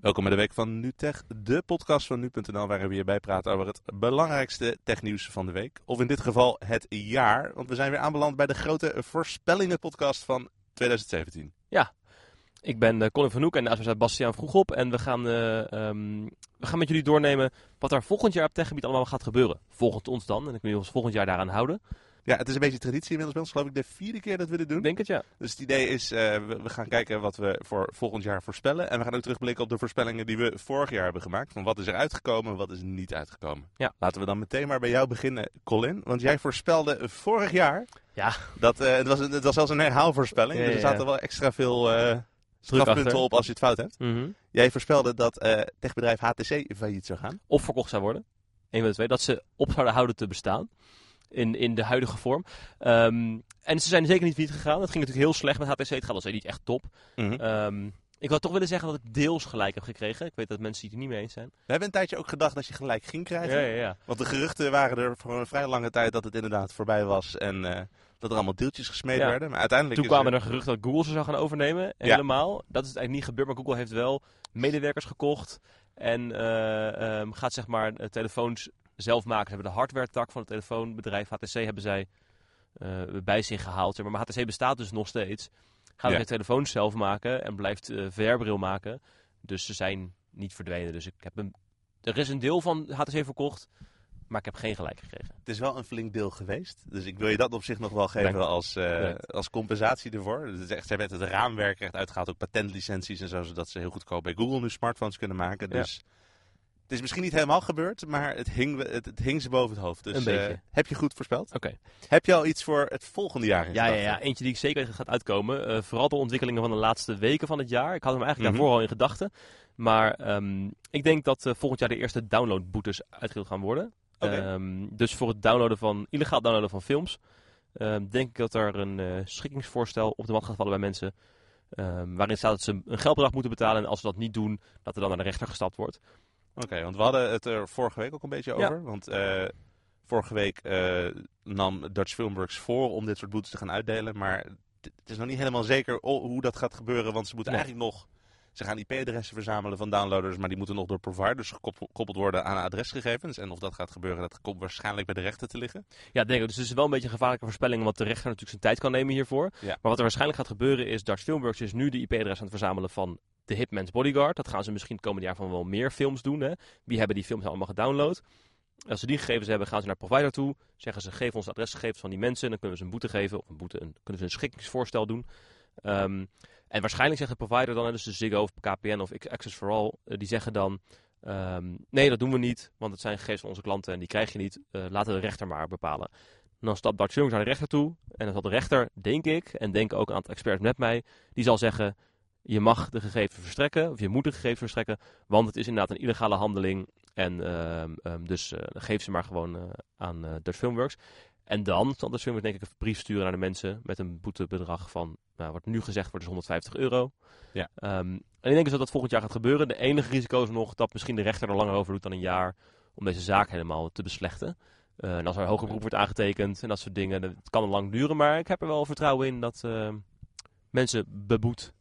Welkom bij de week van NuTech, de podcast van nu.nl waarin we je bijpraten over het belangrijkste technieuws van de week. Of in dit geval het jaar, want we zijn weer aanbeland bij de grote voorspellingen podcast van 2017. Ja, ik ben uh, Colin van Hoek en naast mij staat Bastiaan Vroegop. En we gaan, uh, um, we gaan met jullie doornemen wat er volgend jaar op techgebied allemaal gaat gebeuren. Volgens ons dan, en kunnen we ons volgend jaar daaraan houden. Ja, het is een beetje traditie inmiddels bij ons. Geloof ik de vierde keer dat we dit doen. Denk het, ja. Dus het idee is, uh, we, we, gaan kijken wat we voor volgend jaar voorspellen. En we gaan ook terugblikken op de voorspellingen die we vorig jaar hebben gemaakt. Van wat is er uitgekomen, wat is niet uitgekomen. Ja. Laten we dan meteen maar bij jou beginnen, Colin. Want jij voorspelde vorig jaar... Ja. Dat, uh, het, was, het was zelfs een herhaalvoorspelling. Ja, dus er ja, zaten wel extra veel uh, strafpunten op als je het fout hebt. Mm -hmm. Jij voorspelde dat techbedrijf HTC failliet zou gaan. Of verkocht zou worden. Een van de twee. Dat ze op zouden houden te bestaan in, in de huidige vorm. Um, en ze zijn zeker niet failliet gegaan. Het ging natuurlijk heel slecht met HTC. Het gaat al niet echt top. Mm -hmm. um, ik wil toch willen zeggen dat ik deels gelijk heb gekregen. Ik weet dat mensen het er niet mee eens zijn. We hebben een tijdje ook gedacht dat je gelijk ging krijgen. Ja, ja, ja. Want de geruchten waren er voor een vrij lange tijd dat het inderdaad voorbij was. En uh, dat er allemaal deeltjes gesmeed werden. Maar uiteindelijk Toen kwamen er... er geruchten dat Google ze zou gaan overnemen. Helemaal. Dat is eigenlijk niet gebeurd. Maar Google heeft wel medewerkers gekocht. En uh, um, gaat zeg maar telefoons zelf maken. Hebben de hardware-tak van het telefoonbedrijf HTC hebben zij uh, bij zich gehaald. Maar HTC bestaat dus nog steeds. Gaat Ja. de telefoons zelf maken en blijft uh, VR-bril maken. Dus ze zijn niet verdwenen. Dus ik heb een, er is een deel van HTC verkocht, maar ik heb geen gelijk gekregen. Het is wel een flink deel geweest. Dus ik wil je dat op zich nog wel geven als, uh, Dank. als compensatie ervoor. Het is echt, ze hebben het raamwerk echt uitgehaald, ook patentlicenties en zo, zodat ze heel goedkoop bij Google nu smartphones kunnen maken. Ja. Het is misschien niet helemaal gebeurd, maar het hing, het, het hing ze boven het hoofd. Dus Een beetje. uh, heb je goed voorspeld? Oké. Okay. Heb je al iets voor het volgende jaar in Ja, ja, gedachten? ja, eentje die ik zeker gaat uitkomen. Uh, vooral de ontwikkelingen van de laatste weken van het jaar. Ik had hem eigenlijk Mhm. daarvoor al in gedachten. Maar um, ik denk dat uh, volgend jaar de eerste downloadboetes uitgedeeld gaan worden. Oké. Um, dus voor het downloaden van, illegaal downloaden van films. Um, denk ik dat er een schikkingsvoorstel op de mat gaat vallen bij mensen. Waarin staat dat ze een geldbedrag moeten betalen. En als ze dat niet doen, dat er dan naar de rechter gestapt wordt. Oké, okay, want we hadden het er vorige week ook een beetje over. Ja. Want uh, vorige week uh, nam Dutch Filmworks voor om dit soort boetes te gaan uitdelen. Maar het is nog niet helemaal zeker hoe dat gaat gebeuren. Want ze moeten Nee. eigenlijk nog... Ze gaan IP-adressen verzamelen van downloaders, maar die moeten nog door providers gekoppeld worden aan adresgegevens. En of dat gaat gebeuren, dat komt waarschijnlijk bij de rechter te liggen. Ja, denk ik. Dus het is wel een beetje een gevaarlijke voorspelling, want de rechter natuurlijk zijn tijd kan nemen hiervoor. Ja. Maar wat er waarschijnlijk gaat gebeuren is, Dutch Filmworks is nu de IP-adres aan het verzamelen van de Hitman's Bodyguard. Dat gaan ze misschien het komende jaar van wel meer films doen. Hè. Wie hebben die films allemaal gedownload? Als ze die gegevens hebben, gaan ze naar provider toe. Zeggen ze, geef ons de adresgegevens van die mensen. Dan kunnen we ze een boete geven. Of een boete, een, kunnen ze een schikkingsvoorstel doen. Um, en waarschijnlijk zegt de provider dan, dus de Ziggo of KPN of Access for All, uh, die zeggen dan... Um, nee, dat doen we niet, want het zijn gegevens van onze klanten en die krijg je niet. Uh, laten de rechter maar bepalen. En dan stapt Dutch Films naar de rechter toe. En dan zal de rechter, denk ik, en denk ook een aantal experts met mij, die zal zeggen... Je mag de gegevens verstrekken, of je moet de gegevens verstrekken, want het is inderdaad een illegale handeling. En uh, um, dus uh, geef ze maar gewoon aan Dutch Filmworks. En dan zal Dutch Filmworks denk ik een brief sturen naar de mensen met een boetebedrag van, nou, wat nu gezegd wordt, is 150 euro. Ja. Um, en ik denk dus dat dat volgend jaar gaat gebeuren. De enige risico is nog dat misschien de rechter er langer over doet dan een jaar om deze zaak helemaal te beslechten. Uh, en als er hoger beroep wordt aangetekend en dat soort dingen, het kan lang duren, maar ik heb er wel vertrouwen in dat uh, mensen beboet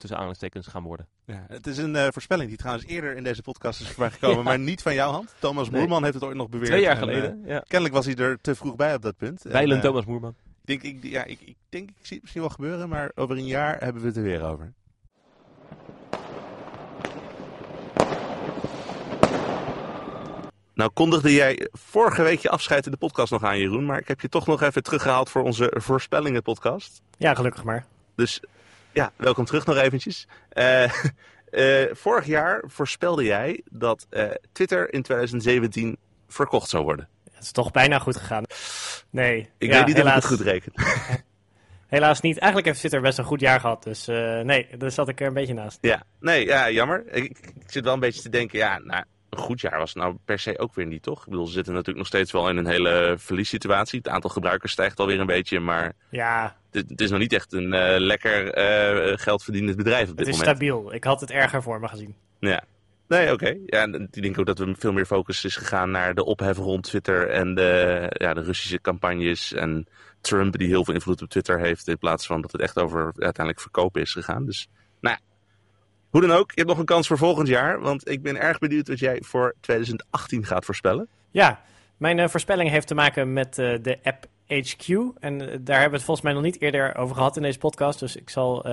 tussen aanhalingstekens gaan worden. Ja, het is een uh, voorspelling die trouwens eerder in deze podcast is voorbij gekomen, ja. maar niet van jouw hand. Thomas Nee. Moerman heeft het ooit nog beweerd. Twee jaar en, geleden, uh, ja. Kennelijk was hij er te vroeg bij op dat punt. Weilen En, uh, Thomas Moerman. Ik denk, ik, ja, ik, ik denk, ik zie het misschien wel gebeuren, maar over een jaar hebben we het er weer over. Nou kondigde jij vorige week je afscheid in de podcast nog aan, Jeroen. Maar ik heb je toch nog even teruggehaald voor onze voorspellingen podcast. Ja, gelukkig maar. Dus ja, welkom terug nog eventjes. Uh, uh, vorig jaar voorspelde jij dat uh, Twitter in 2017 verkocht zou worden. Het is toch bijna goed gegaan. Nee. Ik ja, weet niet helaas, of ik het goed reken. helaas niet. Eigenlijk heeft Twitter best een goed jaar gehad. Dus nee, daar zat ik er een beetje naast. Ja, nee, ja, jammer. Ik, ik, zit wel een beetje te denken, ja, nou, een goed jaar was het nou per se ook weer niet, toch? Ik bedoel, ze zitten natuurlijk nog steeds wel in een hele verliessituatie. Het aantal gebruikers stijgt alweer een beetje, maar ja. het, het is nog niet echt een uh, lekker uh, geldverdienend bedrijf op dit het is moment. stabiel. Ik had het erger voor me gezien. Ja. Nee, oké. Okay. Ja, ik denk ook dat er veel meer focus is gegaan naar de ophef rond Twitter en de, ja, de Russische campagnes en Trump die heel veel invloed op Twitter heeft in plaats van dat het echt over uiteindelijk verkopen is gegaan. Dus, Hoe dan ook, je hebt nog een kans voor volgend jaar. Want ik ben erg benieuwd wat jij voor 2018 gaat voorspellen. Ja, mijn uh, voorspelling heeft te maken met uh, de app HQ. En uh, daar hebben we het volgens mij nog niet eerder over gehad in deze podcast. Dus ik zal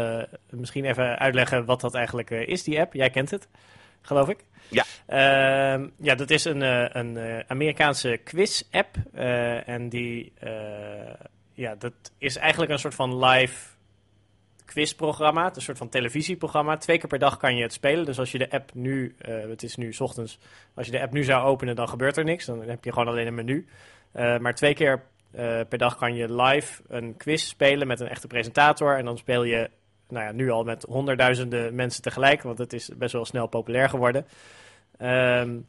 misschien even uitleggen wat dat eigenlijk is, die app. Jij kent het, geloof ik. Ja. Ehm, ja, dat is een, een Amerikaanse quiz-app. en die, ja, dat is eigenlijk een soort van live quizprogramma. Het is een soort van televisieprogramma. Twee keer per dag kan je het spelen. Dus als je de app nu, uh, het is nu ochtends, als je de app nu zou openen, dan gebeurt er niks. Dan heb je gewoon alleen een menu. Uh, maar twee keer uh, per dag kan je live een quiz spelen met een echte presentator. En dan speel je nou ja, nu al met honderdduizenden mensen tegelijk, want het is best wel snel populair geworden. Um,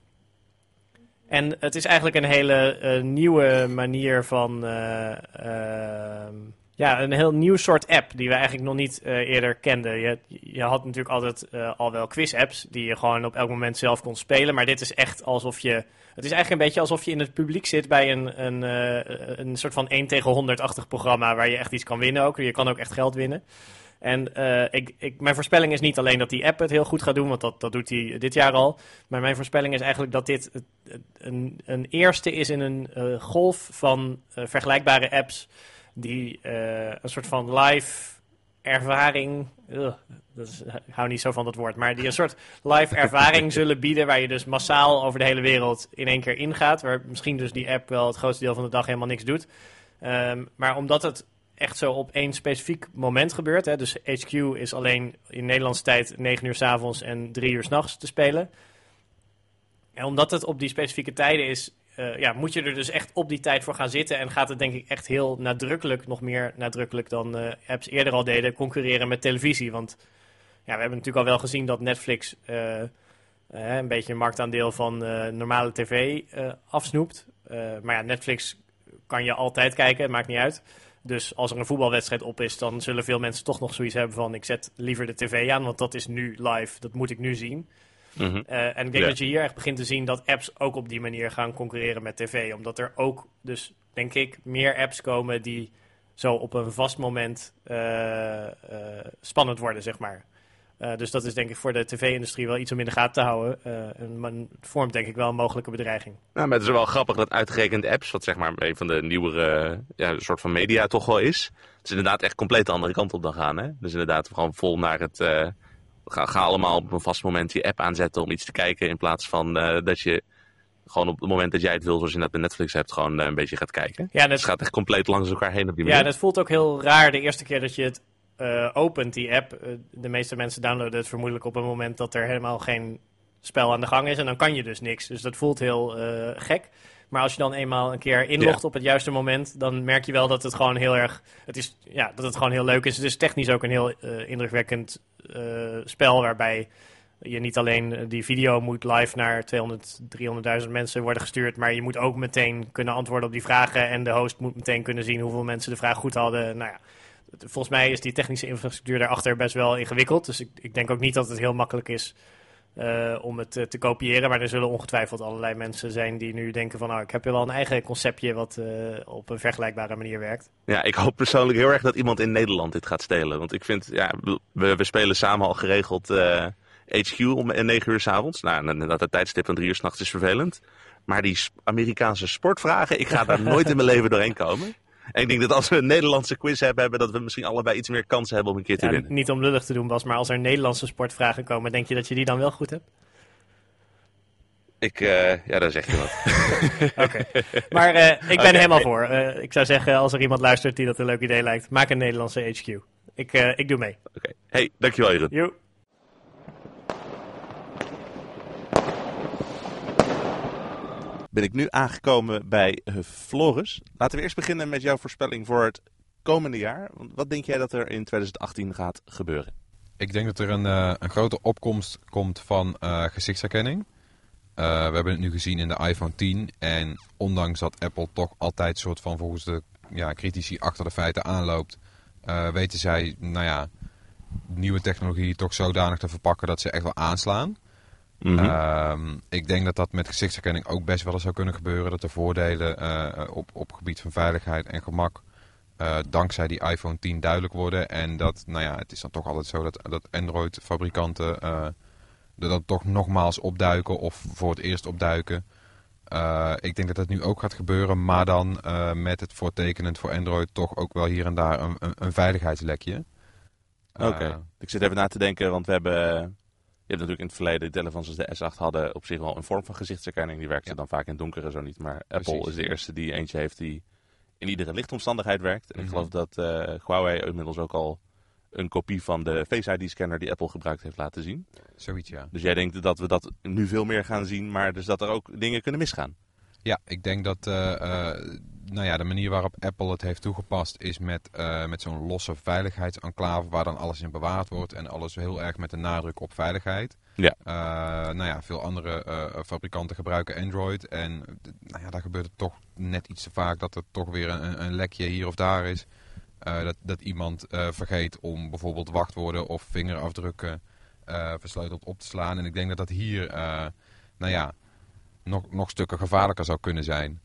en het is eigenlijk een hele nieuwe manier van ehm, ja, een heel nieuw soort app die we eigenlijk nog niet uh, eerder kenden. Je, je had natuurlijk altijd uh, al wel quiz-apps die je gewoon op elk moment zelf kon spelen. Maar dit is echt alsof je. Het is eigenlijk een beetje alsof je in het publiek zit bij een, een, uh, een soort van 1 tegen 100-achtig programma waar je echt iets kan winnen ook. Je kan ook echt geld winnen. En ik, ik, mijn voorspelling is niet alleen dat die app het heel goed gaat doen, want dat, dat doet hij dit jaar al. Maar mijn voorspelling is eigenlijk dat dit een, een eerste is in een golf van vergelijkbare apps die uh, een soort van live ervaring. Ugh, dat is, ik hou niet zo van dat woord. Maar die een soort live ervaring zullen bieden. Waar je dus massaal over de hele wereld in één keer ingaat. Waar misschien dus die app wel het grootste deel van de dag helemaal niks doet. Um, maar omdat het echt zo op één specifiek moment gebeurt. Hè, dus HQ is alleen in Nederlandse tijd 9 uur s avonds en 3 uur s'nachts te spelen. En omdat het op die specifieke tijden is, uh, ja, moet je er dus echt op die tijd voor gaan zitten. En gaat het denk ik echt heel nadrukkelijk, nog meer nadrukkelijk dan uh, apps eerder al deden, concurreren met televisie. Want ja, we hebben natuurlijk al wel gezien dat Netflix uh, een beetje een marktaandeel van normale tv afsnoept. maar ja, Netflix kan je altijd kijken, maakt niet uit. Dus als er een voetbalwedstrijd op is, dan zullen veel mensen toch nog zoiets hebben van... ik zet liever de tv aan, want dat is nu live, dat moet ik nu zien. Mm -hmm. uh, en ik denk dat je hier echt begint te zien dat apps ook op die manier gaan concurreren met tv. Omdat er ook, dus denk ik, meer apps komen die zo op een vast moment uh, uh, spannend worden, zeg maar. dus dat is denk ik voor de tv-industrie wel iets om in de gaten te houden. en het vormt denk ik wel een mogelijke bedreiging. Nou, maar het is wel grappig dat uitgerekend apps, wat zeg maar een van de nieuwere ja, soort van media toch wel is. Het is inderdaad echt compleet de andere kant op dan gaan. Hè? Dus inderdaad gewoon vol naar het ga, ga allemaal op een vast moment je app aanzetten om iets te kijken. In plaats van uh, dat je gewoon op het moment dat jij het wil, zoals je net bij Netflix hebt, gewoon uh, een beetje gaat kijken. Ja, dat... Dus het gaat echt compleet langs elkaar heen op die manier. Ja, dat voelt ook heel raar de eerste keer dat je het uh, opent, die app. de meeste mensen downloaden het vermoedelijk op een moment dat er helemaal geen spel aan de gang is. En dan kan je dus niks. Dus dat voelt heel gek. Maar als je dan eenmaal een keer inlogt op het juiste moment, dan merk je wel dat het gewoon heel erg. Het is, ja, dat het gewoon heel leuk is. Het is technisch ook een heel uh, indrukwekkend uh, spel waarbij je niet alleen die video moet live naar 200, 300.000 mensen worden gestuurd, maar je moet ook meteen kunnen antwoorden op die vragen. En de host moet meteen kunnen zien hoeveel mensen de vraag goed hadden. Nou ja, volgens mij is die technische infrastructuur daarachter best wel ingewikkeld. Dus ik, ik denk ook niet dat het heel makkelijk is uh, om het uh, te kopiëren. Maar er zullen ongetwijfeld allerlei mensen zijn die nu denken van... nou, ik heb wel een eigen conceptje wat uh, op een vergelijkbare manier werkt. Ja, ik hoop persoonlijk heel erg dat iemand in Nederland dit gaat stelen. Want ik vind, ja, we, we spelen samen al geregeld HQ om 9 uur s avonds. Nou, dat het tijdstip van 3 uur s'nachts is vervelend. Maar die Amerikaanse sportvragen, ik ga daar nooit in mijn leven doorheen komen. En ik denk dat als we een Nederlandse quiz hebben, dat we misschien allebei iets meer kansen hebben om een keer te ja, winnen. Niet om lullig te doen, Bas, maar als er Nederlandse sportvragen komen, denk je dat je die dan wel goed hebt? Ik, uh, ja, daar zeg je wat. Oké. Maar uh, ik ben okay, helemaal voor. Uh, ik zou zeggen, als er iemand luistert die dat een leuk idee lijkt, maak een Nederlandse HQ. Ik, ik doe mee. Oké. Okay. Hey, dankjewel Jeroen. Ben ik nu aangekomen bij Floris. Laten we eerst beginnen met jouw voorspelling voor het komende jaar. Wat denk jij dat er in 2018 gaat gebeuren? Ik denk dat er een, uh, een grote opkomst komt van uh, gezichtsherkenning. We hebben het nu gezien in de iPhone 10. En ondanks dat Apple toch altijd soort van volgens de ja, critici achter de feiten aanloopt, weten zij, nou ja, nieuwe technologie toch zodanig te verpakken dat ze echt wel aanslaan. Mm -hmm. ik denk dat dat met gezichtsherkenning ook best wel eens zou kunnen gebeuren. Dat de voordelen uh, op, op gebied van veiligheid en gemak eh, dankzij die iPhone 10 duidelijk worden. En dat, nou ja, het is dan toch altijd zo dat, dat Android-fabrikanten eh, er dan toch nogmaals opduiken of voor het eerst opduiken. Eh, ik denk dat dat nu ook gaat gebeuren, maar dan eh, met het voortekenend voor Android toch ook wel hier en daar een, een, een veiligheidslekje. Oké. Eh, Ik zit even na te denken, want we hebben... Je hebt natuurlijk in het verleden telefoons als de S8 hadden op zich wel een vorm van gezichtsherkenning. Die werkte Ja. dan vaak in donkere zo niet. Maar Apple Precies. is de eerste die eentje heeft die in iedere lichtomstandigheid werkt. En ik Mhm. geloof dat eh, Huawei inmiddels ook al een kopie van de Face ID-scanner die Apple gebruikt heeft laten zien. zoiets, ja. Dus jij denkt dat we dat nu veel meer gaan zien, maar dus dat er ook dingen kunnen misgaan. Ja, ik denk dat eh, eh, nou ja, de manier waarop Apple het heeft toegepast is met, eh, met zo'n losse veiligheidsenclave waar dan alles in bewaard wordt en alles heel erg met de nadruk op veiligheid. Ja. Nou ja, veel andere eh, fabrikanten gebruiken Android en nou ja, daar gebeurt het toch net iets te vaak dat er toch weer een, een lekje hier of daar is. Dat, dat iemand vergeet om bijvoorbeeld wachtwoorden of vingerafdrukken versleuteld op te slaan. En ik denk dat dat hier, nou ja, nog, nog stukken gevaarlijker zou kunnen zijn.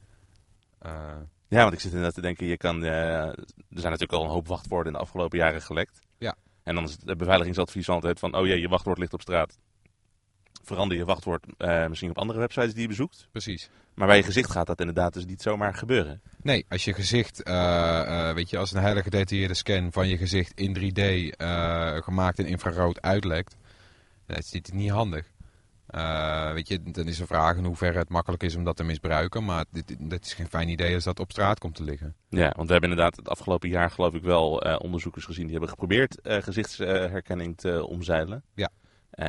Eh, Ja, want ik zit inderdaad te denken, je kan, eh, er zijn natuurlijk al een hoop wachtwoorden in de afgelopen jaren gelekt. Ja. En dan is het beveiligingsadvies altijd van, oh jee, je wachtwoord ligt op straat. Verander je wachtwoord eh, misschien op andere websites die je bezoekt. precies. Maar bij je gezicht gaat dat inderdaad dus niet zomaar gebeuren. Nee, als je gezicht, eh, eh, weet je, als een hele gedetailleerde scan van je gezicht in 3D eh, gemaakt in infrarood uitlekt, dat is dit niet handig. Eh, weet je, dan is de vraag in hoeverre het makkelijk is om dat te misbruiken, maar dit, dat is geen fijn idee als dat op straat komt te liggen. Ja, want we hebben inderdaad het afgelopen jaar geloof ik wel eh, onderzoekers gezien die hebben geprobeerd eh, gezichtsherkenning te omzeilen. Ja.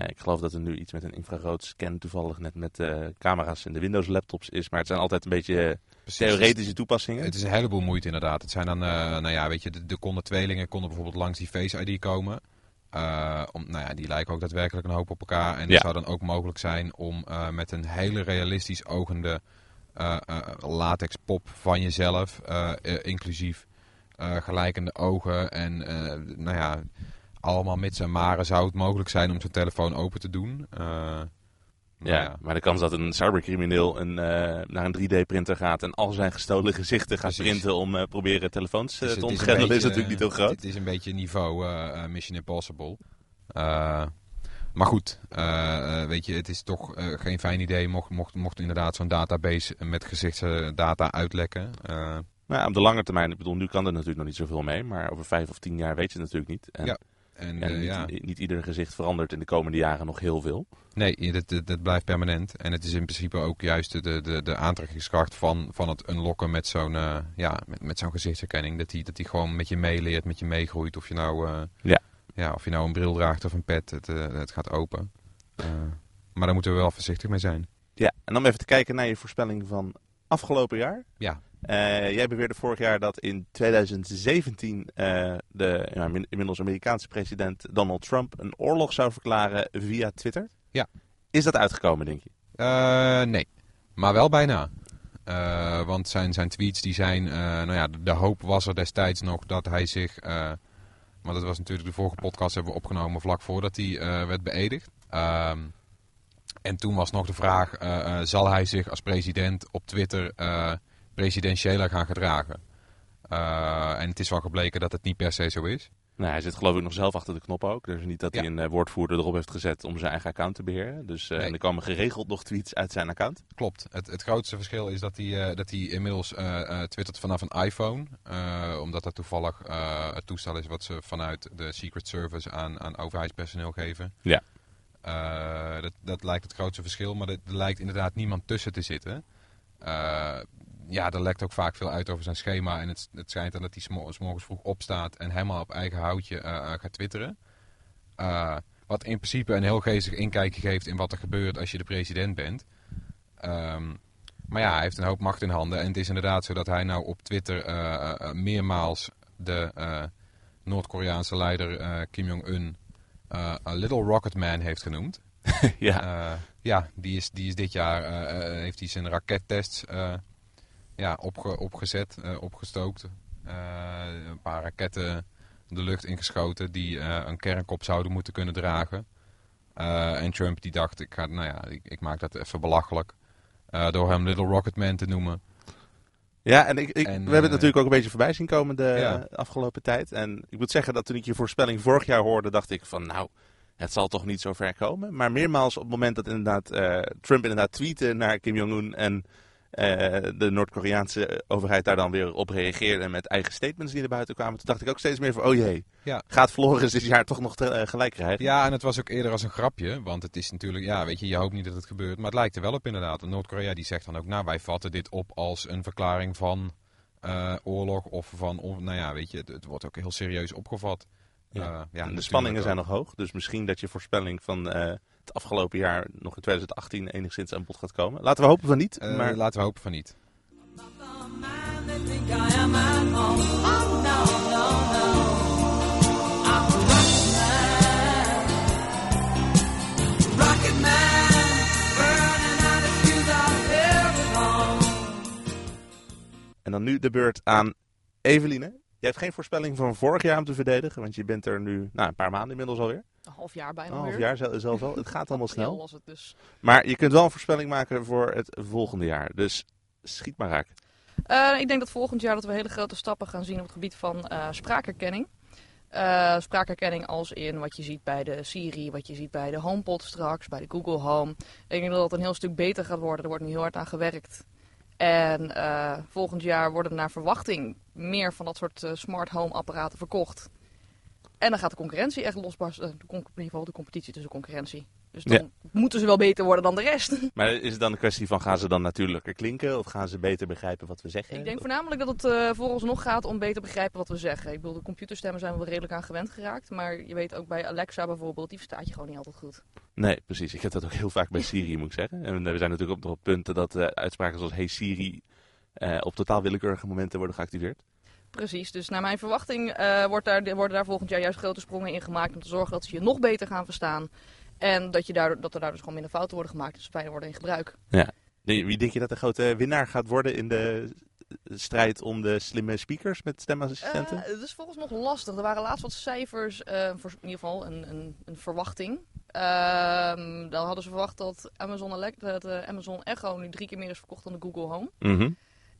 Ik geloof dat er nu iets met een infrarood scan toevallig net met camera's in de Windows laptops is. Maar het zijn altijd een beetje Precies. theoretische toepassingen. Het is een heleboel moeite inderdaad. Het zijn dan, nou ja, weet je, de, de konden tweelingen konden bijvoorbeeld langs die Face ID komen. Eh, om, nou ja, die lijken ook daadwerkelijk een hoop op elkaar. En Ja. het zou dan ook mogelijk zijn om eh, met een hele realistisch ogende eh, latex pop van jezelf, inclusief gelijkende ogen en nou ja, allemaal mits en maren zou het mogelijk zijn om zo'n telefoon open te doen. Eh, Ja, maar de kans dat een cybercrimineel een, eh, naar een 3D-printer gaat en al zijn gestolen gezichten gaat Precies. printen om eh, proberen telefoons eh, Het is- te is ontgrendelen, is natuurlijk niet heel groot. Het is een beetje niveau eh, eh, Mission Impossible. Eh, maar goed, eh, eh, weet je, het is toch eh, geen fijn idee mocht, mocht, mocht inderdaad zo'n database met gezichtsdata uitlekken. Eh, Nou ja, op de lange termijn, ik bedoel, nu kan er natuurlijk nog niet zoveel mee, maar over vijf of tien jaar weet je het natuurlijk niet. En, Ja, en eh, niet, ja, niet ieder gezicht verandert in de komende jaren nog heel veel. nee, dat, dat, dat blijft permanent. En het is in principe ook juist de, de, de aantrekkingskracht van, van het unlocken met zo'n eh, ja, met, met zo'n gezichtsherkenning. Dat die, dat die gewoon met je meeleert, met je meegroeit. Of je nou, eh, Ja. Ja, of je nou een bril draagt of een pet, het, het gaat open. Maar daar moeten we wel voorzichtig mee zijn. Ja, en om even te kijken naar je voorspelling van afgelopen jaar. Ja. Eh, jij beweerde vorig jaar dat in 2017 eh, de ja, inmiddels Amerikaanse president Donald Trump een oorlog zou verklaren via Twitter. Ja. Is dat uitgekomen, denk je? Eh, nee, maar wel bijna. Want zijn, zijn tweets die zijn, nou ja, de, de hoop was er destijds nog dat hij zich, maar dat was natuurlijk de vorige podcast hebben we opgenomen vlak voordat hij werd beëdigd. Ehm, en toen was nog de vraag, zal hij zich als president op Twitter presidentiëler gaan gedragen? Eh, en het is wel gebleken dat het niet per se zo is. Nou, hij zit geloof ik nog zelf achter de knop ook. Dus niet dat hij een eh, woordvoerder erop heeft gezet om zijn eigen account te beheren. Dus eh, Nee. en er komen geregeld nog tweets uit zijn account. Klopt. Het, het grootste verschil is dat hij, dat hij inmiddels twittert vanaf een iPhone. omdat dat toevallig het toestel is wat ze vanuit de Secret Service aan, aan overheidspersoneel geven. Ja. Dat, dat lijkt het grootste verschil, maar er lijkt inderdaad niemand tussen te zitten. Ja, er lekt ook vaak veel uit over zijn schema. En het, het schijnt dan dat hij 's morgens vroeg opstaat en helemaal op eigen houtje eh, eh, gaat twitteren. Eh, wat in principe een heel geestig inkijkje geeft in wat er gebeurt als je de president bent. Ehm, maar ja, hij heeft een hoop macht in handen. En het is inderdaad zo dat hij nou op Twitter eh, meermaals de Noord-Koreaanse leider Kim Jong-un een Little Rocket Man heeft genoemd. ja. Ja, die is, die is dit jaar, heeft hij zijn rakettests ja, opge, opgezet, eh, opgestookt. Eh, een paar raketten de lucht ingeschoten die eh, een kernkop zouden moeten kunnen dragen. En Trump die dacht, ik, ga, nou ja, ik, ik maak dat even belachelijk. door hem Little Rocket Man te noemen. Ja, en ik, ik, En, we hebben het natuurlijk ook een beetje voorbij zien komen de Ja. afgelopen tijd. En ik moet zeggen dat toen ik je voorspelling vorig jaar hoorde, dacht ik van nou, het zal toch niet zo ver komen. Maar meermaals op het moment dat inderdaad Trump inderdaad tweette naar Kim Jong-un en de Noord-Koreaanse overheid daar dan weer op reageerde met eigen statements die naar buiten kwamen, toen dacht ik ook steeds meer van oh jee, Ja. gaat Floris dit jaar toch nog te, eh, gelijk krijgen? Ja, en het was ook eerder als een grapje. Want het is natuurlijk, ja, weet je, je hoopt niet dat het gebeurt. Maar het lijkt er wel op inderdaad. Noord-Korea die zegt dan ook, nou, wij vatten dit op als een verklaring van eh, oorlog. Of van, nou ja, weet je, het, het wordt ook heel serieus opgevat. Ja. Eh, ja, de spanningen ook. zijn nog hoog, dus misschien dat je voorspelling van eh, het afgelopen jaar nog in 2018 enigszins aan bod gaat komen. Laten we hopen van niet, Eh, maar Laten we hopen van niet. En dan nu de beurt aan Eveline. Je hebt geen voorspelling van vorig jaar om te verdedigen, want je bent er nu nou, een paar maanden inmiddels alweer. Een half jaar bijna Een half jaar zel- zelfs al. Het gaat allemaal snel. was het dus. Maar je kunt wel een voorspelling maken voor het volgende jaar. Dus schiet maar raak. Eh, ik denk dat volgend jaar dat we hele grote stappen gaan zien op het gebied van eh, spraakherkenning. Eh, spraakherkenning als in wat je ziet bij de Siri, wat je ziet bij de HomePod straks, bij de Google Home. Ik denk dat het een heel stuk beter gaat worden. Er wordt nu heel hard aan gewerkt. En eh, volgend jaar worden naar verwachting meer van dat soort eh, smart home apparaten verkocht. En dan gaat de concurrentie echt losbarsten. In ieder geval de competitie tussen concurrentie. Dus dan moeten ze wel beter worden dan de rest. Maar is het dan een kwestie van gaan ze dan natuurlijker klinken of gaan ze beter begrijpen wat we zeggen? Ik denk voornamelijk dat het eh voor ons nog gaat om beter begrijpen wat we zeggen. Ik bedoel, de computerstemmen zijn we wel redelijk aan gewend geraakt. Maar je weet ook bij Alexa bijvoorbeeld, die verstaat je gewoon niet altijd goed. Nee, precies. Ik heb dat ook heel vaak bij Siri, moet ik zeggen. En we zijn natuurlijk op punten dat eh, uitspraken zoals Hey Siri eh, op totaal willekeurige momenten worden geactiveerd. Precies, dus naar mijn verwachting wordt daar, worden daar volgend jaar juist grote sprongen in gemaakt om te zorgen dat ze je nog beter gaan verstaan. En dat, je daardoor, dat er daar dus gewoon minder fouten worden gemaakt, dus fijner worden in gebruik. Wie wie denk je dat de grote winnaar gaat worden in de strijd om de slimme speakers met stemassistenten? Eh, het is volgens nog lastig. Er waren laatst wat cijfers, eh, voor, in ieder geval een, een, een verwachting. Ehm, dan hadden ze verwacht dat Amazon, Alexa, dat, eh, Amazon Echo nu drie keer meer is verkocht dan de Google Home. Mhm.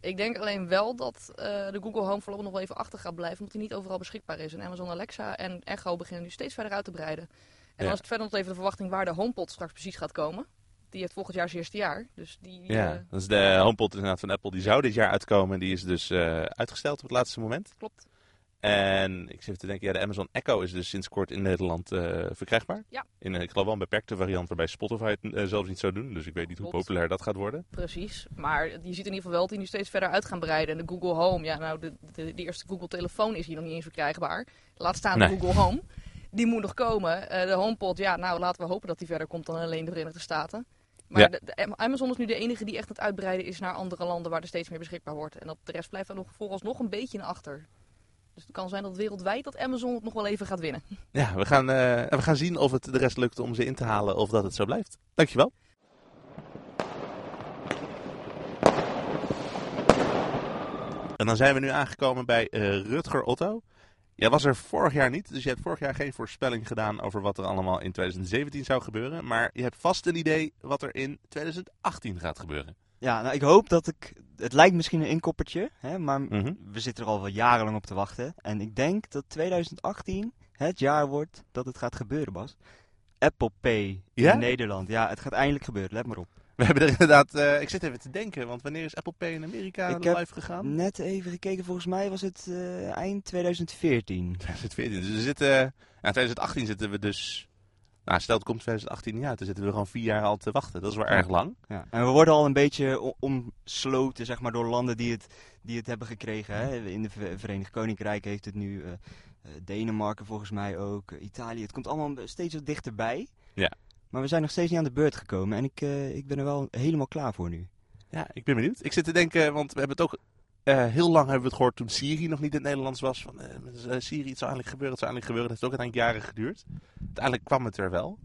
Ik denk alleen wel dat de Google Home voorlopig nog wel even achter gaat blijven, omdat hij niet overal beschikbaar is. En Amazon Alexa en Echo beginnen nu steeds verder uit te breiden. En Ja. is het verder nog even de verwachting waar de HomePod straks precies gaat komen. Die heeft volgend jaar zijn eerste jaar. Dus die, Ja, eh, dat is de HomePod inderdaad van Apple. Die zou dit jaar uitkomen. Die is dus eh, uitgesteld op het laatste moment. klopt. En ik zit te denken, ja, de Amazon Echo is dus sinds kort in Nederland eh, verkrijgbaar. Ja. In, ik geloof wel een beperkte variant waarbij Spotify het zelfs niet zou doen. Dus ik weet niet hoe populair dat gaat worden. Precies, maar je ziet in ieder geval wel dat die nu steeds verder uit gaan breiden. En de Google Home, ja nou, de, de, de eerste Google telefoon is hier nog niet eens verkrijgbaar. Laat staan de Nee. Google Home. Die moet nog komen. Eh, de HomePod, ja nou laten we hopen dat die verder komt dan alleen de Verenigde Staten. Maar Ja. de, de- Amazon is nu de enige die echt aan het uitbreiden is naar andere landen waar er steeds meer beschikbaar wordt. En dat de rest blijft er nog vooralsnog een beetje in achter. Dus het kan zijn dat wereldwijd dat Amazon het nog wel even gaat winnen. Ja, we gaan, eh, we gaan zien of het de rest lukt om ze in te halen of dat het zo blijft. Dankjewel. En dan zijn we nu aangekomen bij eh, Rutger Otto. Jij was er vorig jaar niet, dus je hebt vorig jaar geen voorspelling gedaan over wat er allemaal in 2017 zou gebeuren. Maar je hebt vast een idee wat er in 2018 gaat gebeuren. Ja, nou ik hoop dat ik... Het lijkt misschien een inkoppertje, hè, maar Mhm. we zitten er al wel jarenlang op te wachten. En ik denk dat 2018 het jaar wordt dat het gaat gebeuren, Bas. Apple Pay Ja? in Nederland. Ja, het gaat eindelijk gebeuren, let maar op. We hebben er inderdaad, eh, ik zit even te denken, want wanneer is Apple Pay in Amerika Ik heb live gegaan? Net even gekeken, volgens mij was het eh, eind 2014. 2014. Dus we zitten, ja, 2018 zitten we dus, nou stel het komt 2018 niet uit, dan zitten we gewoon vier jaar al te wachten. Dat is wel Ja. erg lang. Ja. En we worden al een beetje omsloten zeg maar, door landen die het, die het hebben gekregen. Hè. In de Ver- Verenigd Koninkrijk heeft het nu, eh, Denemarken volgens mij ook, Italië. Het komt allemaal steeds wat dichterbij. Ja. Maar we zijn nog steeds niet aan de beurt gekomen en ik, ik ben er wel helemaal klaar voor nu. Ja, ik ben benieuwd. Ik zit te denken, want we hebben het ook eh, heel lang hebben we het gehoord toen Siri nog niet in het Nederlands was. Van, eh, eh, Siri, het zou eigenlijk gebeuren, het zou eigenlijk gebeuren. Het heeft ook uiteindelijk jaren geduurd. Uiteindelijk kwam het er wel.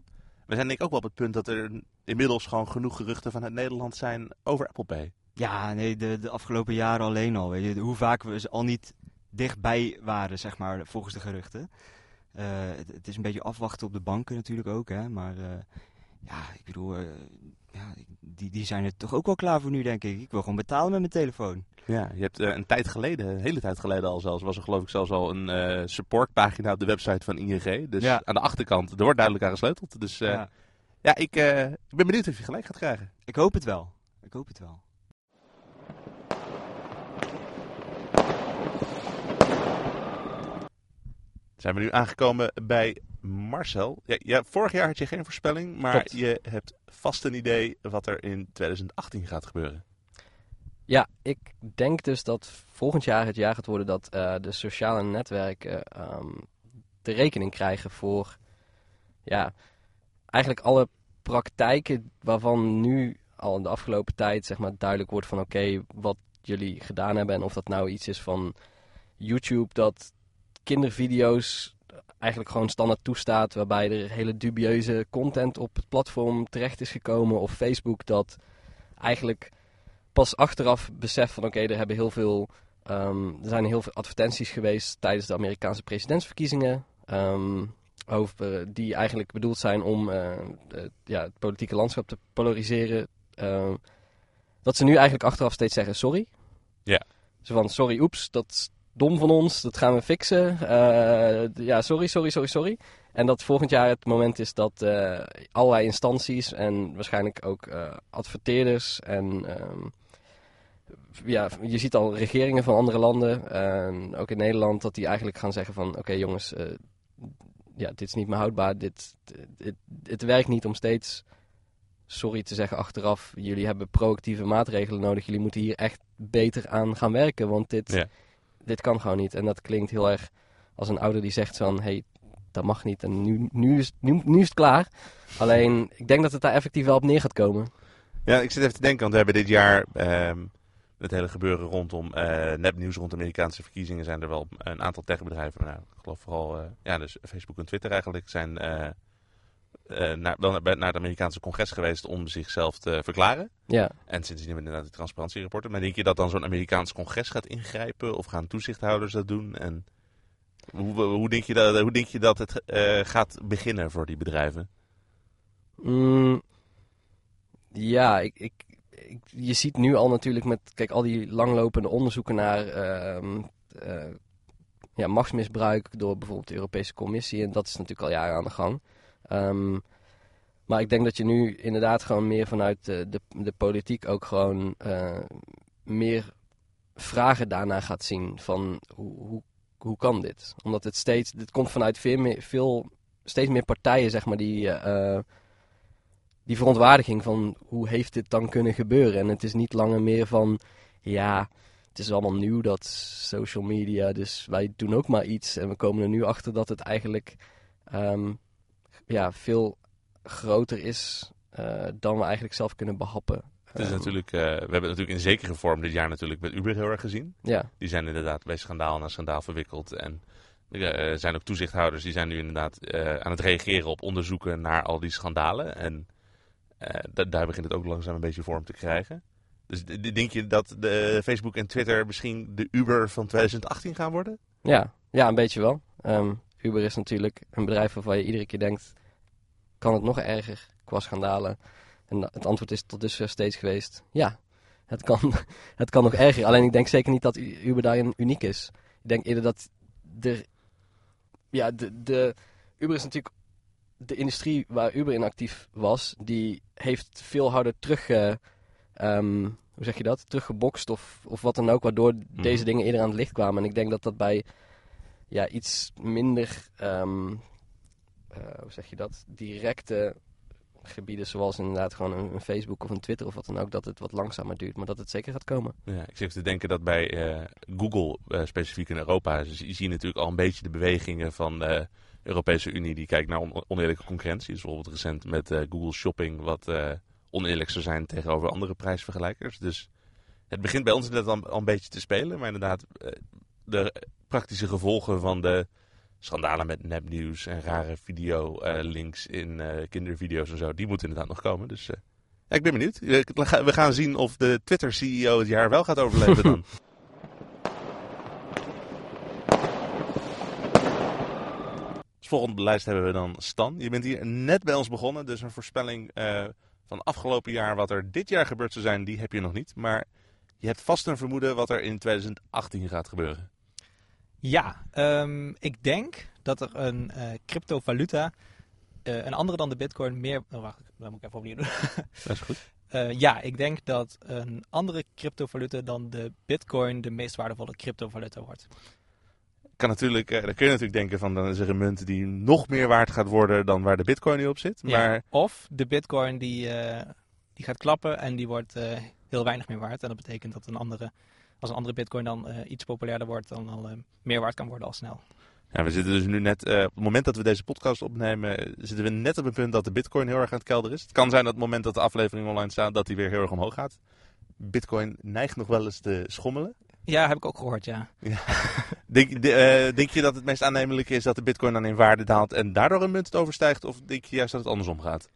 We zijn denk ik ook wel op het punt dat er inmiddels gewoon genoeg geruchten vanuit Nederland zijn over Apple Pay. Ja, nee, de, de afgelopen jaren alleen al. Weet je, hoe vaak we ze al niet dichtbij waren, zeg maar, volgens de geruchten. Eh, het, het is een beetje afwachten op de banken natuurlijk ook, hè. Maar eh, ja, ik bedoel, eh, ja, die, die zijn er toch ook wel klaar voor nu, denk ik. Ik wil gewoon betalen met mijn telefoon. Ja, je hebt een tijd geleden, een hele tijd geleden al zelfs, was er geloof ik zelfs al een supportpagina op de website van ING. Dus Ja. aan de achterkant, er wordt duidelijk aan gesleuteld. Dus ja, Ja. ik, ik ben benieuwd of je gelijk gaat krijgen. Ik hoop het wel. Ik hoop het wel. Zijn we nu aangekomen bij Marcel. Ja, ja, vorig jaar had je geen voorspelling, maar Klopt. je hebt vast een idee wat er in 2018 gaat gebeuren. Ja, ik denk dus dat volgend jaar het jaar gaat worden dat eh, de sociale netwerken ehm, de rekening krijgen voor ja, eigenlijk alle praktijken waarvan nu al in de afgelopen tijd zeg maar, duidelijk wordt van oké, wat jullie gedaan hebben en of dat nou iets is van YouTube dat kindervideo's eigenlijk gewoon standaard toestaat waarbij er hele dubieuze content op het platform terecht is gekomen of Facebook dat eigenlijk pas achteraf beseft van oké, er hebben heel veel. ehm, er zijn heel veel advertenties geweest tijdens de Amerikaanse presidentsverkiezingen. ehm, over, die eigenlijk bedoeld zijn om eh, de- ja, het politieke landschap te polariseren. ehm, dat ze nu eigenlijk achteraf steeds zeggen sorry. Ja. Zo van sorry, oeps, dat dom van ons, dat gaan we fixen. Eh, ja, sorry, sorry, sorry, sorry. En dat volgend jaar het moment is dat eh, allerlei instanties en waarschijnlijk ook eh, adverteerders en ehm, ja, je ziet al regeringen van andere landen, en ook in Nederland, dat die eigenlijk gaan zeggen van oké jongens, ja, dit is niet meer houdbaar, dit, het werkt niet om steeds sorry te zeggen achteraf. Jullie hebben proactieve maatregelen nodig, jullie moeten hier echt beter aan gaan werken, want dit. Dit kan gewoon niet. En dat klinkt heel erg als een ouder die zegt van hey, dat mag niet en nu, nu, is, nu, nu is het klaar. Alleen, ik denk dat het daar effectief wel op neer gaat komen. Ja, ik zit even te denken, want we hebben dit jaar ehm, het hele gebeuren rondom eh, nepnieuws rond Amerikaanse verkiezingen. Zijn er wel een aantal techbedrijven, nou, ik geloof vooral eh, ja, dus Facebook en Twitter eigenlijk, zijn eh, naar, wel naar, naar het Amerikaanse congres geweest om zichzelf te verklaren. Ja. En sindsdien hebben we inderdaad die transparantierapporten. Maar denk je dat dan zo'n Amerikaans congres gaat ingrijpen? Of gaan toezichthouders dat doen? En hoe, hoe, denk, je dat, hoe denk je dat het eh, gaat beginnen voor die bedrijven? Mm, ja, ik, ik, ik- je ziet nu al natuurlijk met kijk, al die langlopende onderzoeken naar ehm, eh, ja, machtsmisbruik door bijvoorbeeld de Europese Commissie. En dat is natuurlijk al jaren aan de gang. Ehm, maar ik denk dat je nu inderdaad gewoon meer vanuit de, de, de politiek ook gewoon eh, meer vragen daarna gaat zien van hoe, hoe, hoe kan dit? Omdat het steeds, dit komt vanuit veel, meer, veel steeds meer partijen zeg maar die... eh, die verontwaardiging van hoe heeft dit dan kunnen gebeuren? En het is niet langer meer van, ja, het is allemaal nieuw dat social media, dus wij doen ook maar iets. En we komen er nu achter dat het eigenlijk ehm, ja, veel groter is eh, dan we eigenlijk zelf kunnen behappen. Het is Ehm, natuurlijk, eh, we hebben het natuurlijk in zekere vorm dit jaar natuurlijk met Uber heel erg gezien. Ja, Die zijn inderdaad bij schandaal na schandaal verwikkeld. En er zijn ook toezichthouders die zijn nu inderdaad eh, aan het reageren op onderzoeken naar al die schandalen. En eh, da- daar begint het ook langzaam een beetje vorm te krijgen. Dus denk je dat de Facebook en Twitter misschien de Uber van 2018 gaan worden? ja, ja een beetje wel. Ehm, Uber is natuurlijk een bedrijf waarvan je iedere keer denkt, kan het nog erger qua schandalen? En het antwoord is tot dusver steeds geweest, ja, het kan, het kan nog erger. Alleen ik denk zeker niet dat Uber daarin uniek is. Ik denk eerder dat er, ja, de, de, Uber is natuurlijk de industrie waar Uber in actief was, die heeft veel harder terug, eh, ehm, hoe zeg je dat, teruggebokst of, of wat dan ook, waardoor deze dingen eerder aan het licht kwamen. En ik denk dat dat bij ja, iets minder, ehm, eh, hoe zeg je dat, directe gebieden, zoals inderdaad gewoon een, Facebook of een Twitter of wat dan ook, dat het wat langzamer duurt, maar dat het zeker gaat komen. Ja, ik zit te denken dat bij eh, Google, eh, specifiek in Europa, zie je natuurlijk al een beetje de bewegingen van de Europese Unie. Die kijkt naar on- oneerlijke concurrentie. Dus bijvoorbeeld recent met eh, Google Shopping, wat eh, oneerlijk zou zijn tegenover andere prijsvergelijkers. Dus het begint bij ons inderdaad al, al een beetje te spelen. Maar inderdaad, eh, de praktische gevolgen van de schandalen met nepnieuws en rare video-links in eh, kindervideo's en zo, die moeten inderdaad nog komen. Dus eh, ja, ik ben benieuwd. Eh, We gaan- zien of de Twitter-CEO het jaar wel gaat overleven dan. Als volgende op de lijst hebben we dan Stan. Je bent hier net bij ons begonnen, dus een voorspelling eh, van afgelopen jaar wat er dit jaar gebeurd zou zijn, die heb je nog niet. Maar je hebt vast een vermoeden wat er in 2018 gaat gebeuren. Ja, ehm, ik denk dat er een eh, cryptovaluta, eh, een andere dan de bitcoin, meer... Oh, wacht, dat moet ik even opnieuw doen. Dat is goed. Eh, ja, ik denk dat een andere cryptovaluta dan de bitcoin de meest waardevolle cryptovaluta wordt. Kan natuurlijk, dan kun je natuurlijk denken van dan is er een munt die nog meer waard gaat worden dan waar de bitcoin nu op zit. Ja, Maar Of de bitcoin die, die gaat klappen en die wordt heel weinig meer waard. En dat betekent dat een andere, als een andere bitcoin dan eh, iets populairder wordt, dan al eh, meer waard kan worden al snel. ja, we zitten dus nu net, eh, op het moment dat we deze podcast opnemen, zitten we net op het punt dat de bitcoin heel erg aan het kelder is. Het kan zijn dat het moment dat de aflevering online staat, dat die weer heel erg omhoog gaat. Bitcoin neigt nog wel eens te schommelen. Ja, heb ik ook gehoord, ja. Denk, de- eh, denk je dat het meest aannemelijk is dat de bitcoin dan in waarde daalt en daardoor een munt het overstijgt? Of denk je juist dat het andersom gaat?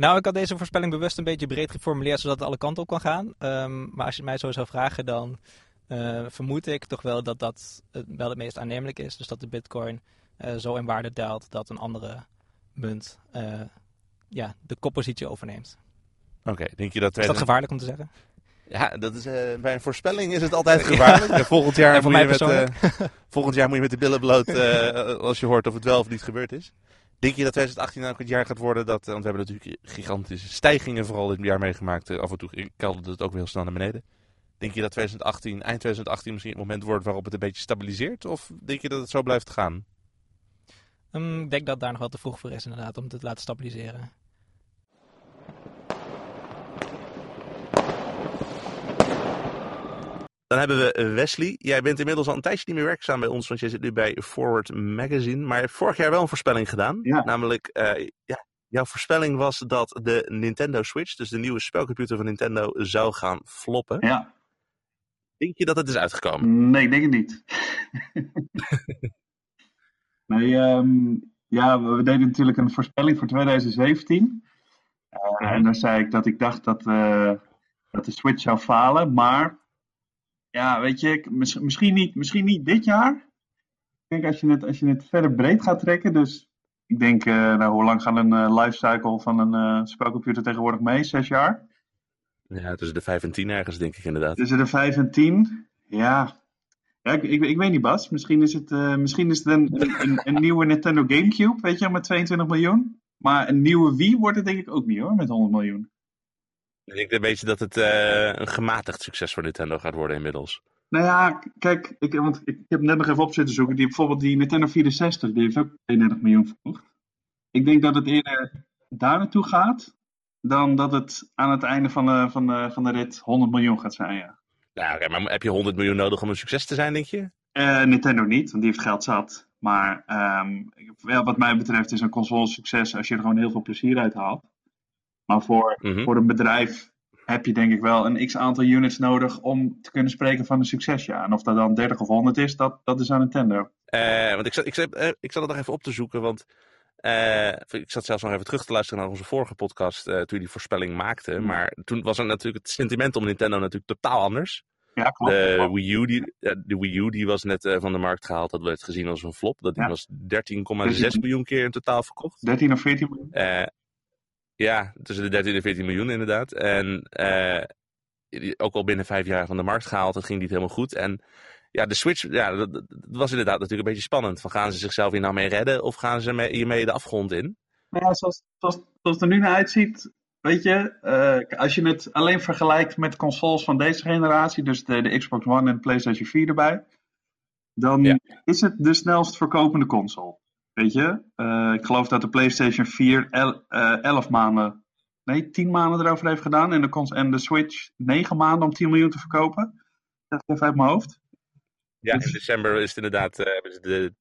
Nou, ik had deze voorspelling bewust een beetje breed geformuleerd, zodat het alle kanten op kan gaan. Ehm, maar als je het mij zo zou vragen, dan eh, vermoed ik toch wel dat dat eh, wel het meest aannemelijk is. Dus dat de bitcoin eh, zo in waarde daalt dat een andere munt ja, de koppositie overneemt. Oké, denk je dat... Is dat 2000 gevaarlijk om te zeggen? Ja, dat is, bij een voorspelling is het altijd gevaarlijk. En volgend, jaar moet je met, volgend jaar moet je met de billen bloot als je hoort of het wel of niet gebeurd is. Denk je dat 2018 ook het jaar gaat worden dat... eh, Want we hebben natuurlijk gigantische stijgingen vooral dit jaar meegemaakt. Eh, af en toe kelderde het ook weer heel snel naar beneden. Denk je dat 2018, eind 2018 misschien het moment wordt waarop het een beetje stabiliseert? Of denk je dat het zo blijft gaan? Ehm, ik denk dat daar nog wel te vroeg voor is inderdaad, om het te laten stabiliseren. Dan hebben we eh, Wesley. Jij bent inmiddels al een tijdje niet meer werkzaam bij ons, want jij zit nu bij Forward Magazine. Maar je hebt vorig jaar wel een voorspelling gedaan. Ja. Namelijk, eh, ja, jouw voorspelling was dat de Nintendo Switch, dus de nieuwe spelcomputer van Nintendo, zou gaan floppen. Ja, Denk je dat het is uitgekomen? nee, ik denk het niet. nee, ehm, ja, we deden natuurlijk een voorspelling voor 2017. Eh, En daar zei ik dat ik dacht dat, dat de Switch zou falen. Maar ja, weet je, misschien, niet, misschien niet dit jaar. Ik denk als je het, als je het verder breed gaat trekken. Dus ik denk, eh, nou, hoe lang gaat een eh, lifecycle van een eh, spelcomputer tegenwoordig mee? Zes jaar? Ja, tussen de 5 en 10 ergens, denk ik inderdaad. Tussen de 5 en 10. Ja. ja ik, ik, ik weet niet, Bas. Misschien is het, misschien is het een, een, een nieuwe Nintendo Gamecube, weet je, met 22 miljoen. Maar een nieuwe Wii wordt het denk ik ook niet hoor, met 100 miljoen. Ik denk een beetje dat het eh, een gematigd succes voor Nintendo gaat worden inmiddels. Nou ja, kijk, ik, want ik heb net nog even op zitten zoeken. Die, bijvoorbeeld die Nintendo 64, die heeft ook 32 miljoen verkocht. Ik denk dat het eerder daar naartoe gaat, dan dat het aan het einde van de, van de, van de rit 100 miljoen gaat zijn, ja. Oké, maar heb je 100 miljoen nodig om een succes te zijn, denk je? Eh, Nintendo niet, want die heeft geld zat. Maar ehm, ja, wat mij betreft is een console succes als je er gewoon heel veel plezier uit haalt. Maar voor, Mhm. voor een bedrijf heb je denk ik wel een x aantal units nodig om te kunnen spreken van een succes. Ja. En of dat dan 30 of 100 is, dat, dat is aan Nintendo. Eh, want ik zat, ik, zat, eh, ik zat het nog even op te zoeken, want eh, ik zat zelfs nog even terug te luisteren naar onze vorige podcast toen je die voorspelling maakte. Hmm. Maar toen was er natuurlijk het sentiment om Nintendo natuurlijk totaal anders. Ja, klopt. De. Wii U, die, de Wii U die was net van de markt gehaald, dat werd gezien als een flop. Dat Ja. was 13,6 miljoen keer in totaal verkocht. 13 of 14 miljoen. Ja, tussen de 13 en 14 miljoen inderdaad. En eh, ook al binnen vijf jaar van de markt gehaald, dat ging niet helemaal goed. En ja, de Switch, ja, dat, dat was inderdaad natuurlijk een beetje spannend. Van gaan ze zichzelf hier nou mee redden of gaan ze mee, hiermee de afgrond in? Nou ja, zoals, zoals, zoals het er nu naar uitziet, weet je, eh, als je het alleen vergelijkt met consoles van deze generatie, dus de, de Xbox One en de PlayStation 4 erbij, dan Ja. is het de snelst verkopende console. Weet je, Eh, ik geloof dat de PlayStation 4 el, eh, 11 maanden, nee, 10 maanden erover heeft gedaan en de, en de Switch 9 maanden om 10 miljoen te verkopen. Dat even uit mijn hoofd. Ja, Dus- in december is het inderdaad eh, hebben ze de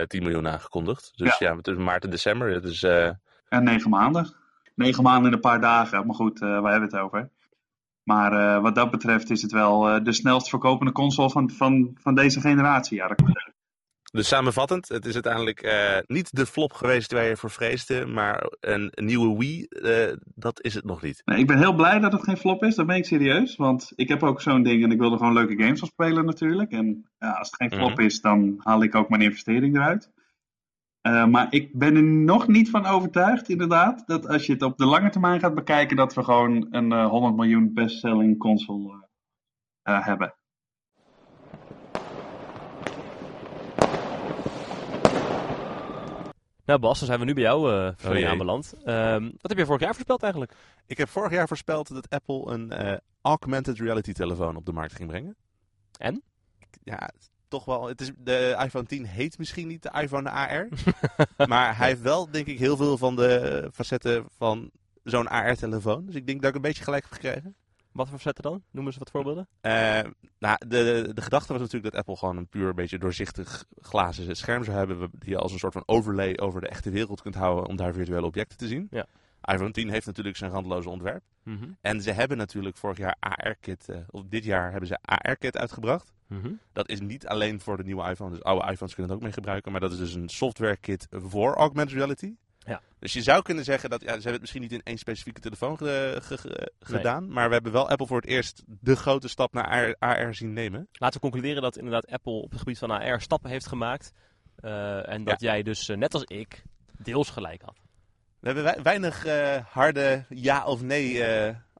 eh 10 miljoen aangekondigd. Dus ja, tussen maart en december. Dat is, eh, En negen maanden. Negen maanden in een paar dagen. Maar goed, eh, waar hebben we het over? Maar eh, wat dat betreft is het wel eh, de snelst verkopende console van, van, van deze generatie. Ja, dat kan. Dus samenvattend, het is uiteindelijk eh, niet de flop geweest waar je voor vreesde, maar een, een nieuwe Wii, eh, dat is het nog niet. Nee, ik ben heel blij dat het geen flop is. Dat ben ik serieus. Want ik heb ook zo'n ding en ik wil er gewoon leuke games van spelen natuurlijk. En ja, als het geen flop Mhm. is, dan haal ik ook mijn investering eruit. Eh, maar ik ben er nog niet van overtuigd, inderdaad, dat als je het op de lange termijn gaat bekijken, dat we gewoon een eh, 100 miljoen bestselling console hebben. Nou Bas, dan zijn we nu bij jou voorspelling jee. aanbeland. Ehm, wat heb je vorig jaar voorspeld eigenlijk? Ik heb vorig jaar voorspeld dat Apple een eh, augmented reality telefoon op de markt ging brengen. En? Ja, toch wel. Het is, de iPhone 10 heet misschien niet de iPhone AR. maar hij heeft wel, denk ik, heel veel van de facetten van zo'n AR-telefoon. Dus ik denk dat ik een beetje gelijk heb gekregen. Wat voor facetten dan? Noem eens wat voorbeelden. Eh, nou, de, de gedachte was natuurlijk dat Apple gewoon een puur beetje doorzichtig glazen scherm zou hebben. Die je als een soort van overlay over de echte wereld kunt houden om daar virtuele objecten te zien. Ja. iPhone 10 heeft natuurlijk zijn randloze ontwerp. Mhm. En ze hebben natuurlijk vorig jaar AR-kit, eh, of dit jaar hebben ze AR-kit uitgebracht. Mhm. Dat is niet alleen voor de nieuwe iPhone, dus oude iPhones kunnen het ook mee gebruiken. Maar dat is dus een software-kit voor augmented reality. Ja. Dus je zou kunnen zeggen dat, ja, ze hebben het misschien niet in één specifieke telefoon ge- ge- ge- gedaan. Maar we hebben wel Apple voor het eerst de grote stap naar AR, AR zien nemen. Laten we concluderen dat inderdaad Apple op het gebied van AR stappen heeft gemaakt. Eh, en dat jij dus, eh, net als ik, deels gelijk had. We hebben wei- weinig eh, harde ja of nee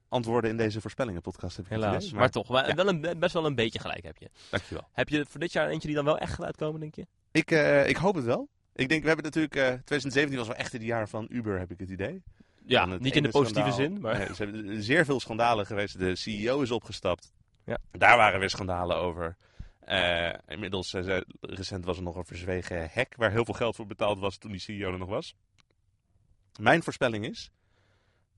antwoorden in deze voorspellingen podcast. Heb ik Helaas. idee. Maar, toch, wel, ja. wel een, best wel een beetje gelijk heb je. Dankjewel. Heb je voor dit jaar eentje die dan wel echt gaat uitkomen, denk je? Ik, ik hoop het wel. Ik denk, we hebben natuurlijk, eh 2017 was wel echt het jaar van Uber, heb ik het idee. Ja, het niet in de positieve schandaal. zin, maar... Nee, ze hebben zeer veel schandalen geweest. De CEO is opgestapt. Ja. Daar waren weer schandalen over. Eh, inmiddels, eh, recent was er nog een verzwegen hack waar heel veel geld voor betaald was toen die CEO er nog was. Mijn voorspelling is,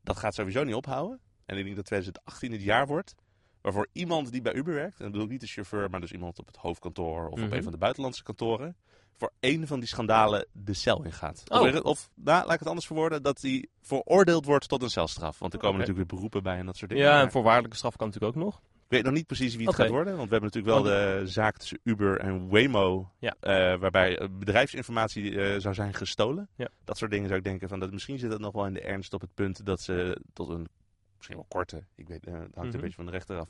dat gaat sowieso niet ophouden. En ik denk dat 2018 het jaar wordt waarvoor iemand die bij Uber werkt, en dat bedoel ik niet de chauffeur, maar dus iemand op het hoofdkantoor of op Mhm. een van de buitenlandse kantoren, voor één van die schandalen de cel ingaat. Oh. Of, of nou, laat ik het anders verwoorden, dat hij veroordeeld wordt tot een celstraf. Want er komen natuurlijk weer beroepen bij en dat soort dingen. Ja, en voorwaardelijke straf kan natuurlijk ook nog. ik weet nog niet precies wie het gaat worden, want we hebben natuurlijk wel de zaak tussen Uber en Waymo, Ja. eh, waarbij eh, bedrijfsinformatie eh, zou zijn gestolen. Ja. Dat soort dingen zou ik denken van, dat misschien zit het nog wel in de ernst op het punt dat ze tot een misschien wel korte, ik weet, eh, dat hangt Mhm. een beetje van de rechter af,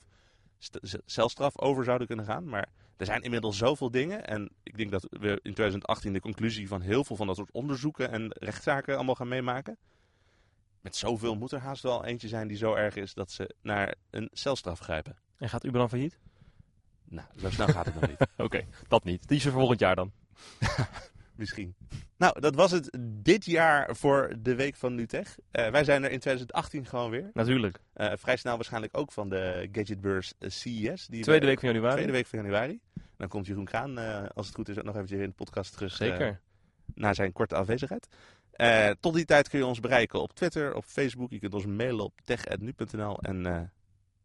celstraf over zouden kunnen gaan. Maar er zijn inmiddels zoveel dingen en ik denk dat we in 2018 de conclusie van heel veel van dat soort onderzoeken en rechtszaken allemaal gaan meemaken. Met zoveel moet er haast wel eentje zijn die zo erg is dat ze naar een celstraf grijpen. En gaat Uber dan failliet? Nou, zo snel gaat het nog niet. Oké, dat niet. Die is er volgend jaar dan. Misschien. Nou, dat was het dit jaar voor de Week van Nutech. Eh, wij zijn er in 2018 gewoon weer. Natuurlijk. Eh, vrij snel waarschijnlijk ook van de gadgetbeurs eh, CES. Die Tweede we- week van januari. Tweede week van januari. Dan komt Jeroen Kraan, als het goed is, ook nog eventjes in de podcast terug. Zeker. na zijn korte afwezigheid. Tot die tijd kun je ons bereiken op Twitter, op Facebook. Je kunt ons mailen op tech.nu.nl. En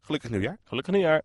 gelukkig nieuwjaar. Gelukkig nieuwjaar.